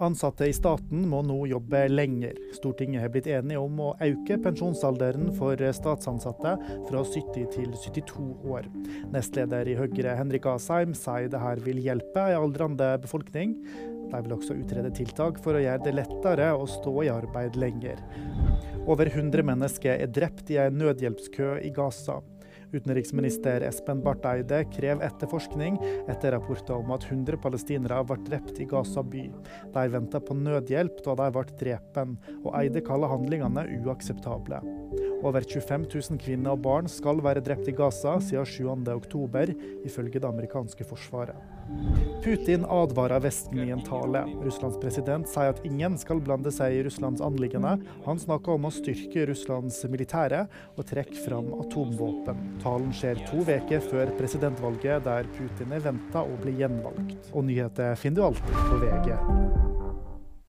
Ansatte i staten må nå jobbe lenger. Stortinget har blitt enige om å øke pensjonsalderen for statsansatte fra 70 til 72 år. Nestleder i Høyre Henrik Asheim sier det her vil hjelpe en aldrende befolkning. De vil også utrede tiltak for å gjøre det lettere å stå i arbeid lenger. Over 100 mennesker er drept i en nødhjelpskø i Gaza. Utenriksminister Espen Barth Eide krever etterforskning etter rapporter om at 100 palestinere ble drept i Gaza by. De venta på nødhjelp da de ble drept, og Eide kaller handlingene uakseptable. Over 25 000 kvinner og barn skal være drept i Gaza siden 7.10, ifølge det amerikanske forsvaret. Putin advarer Vesten i en tale. Russlands president sier at ingen skal blande seg i Russlands anliggende. Han snakker om å styrke Russlands militære og trekke fram atomvåpen. Talen skjer to uker før presidentvalget, der Putin er venta å bli gjenvalgt. Og nyheter finner du alltid på VG.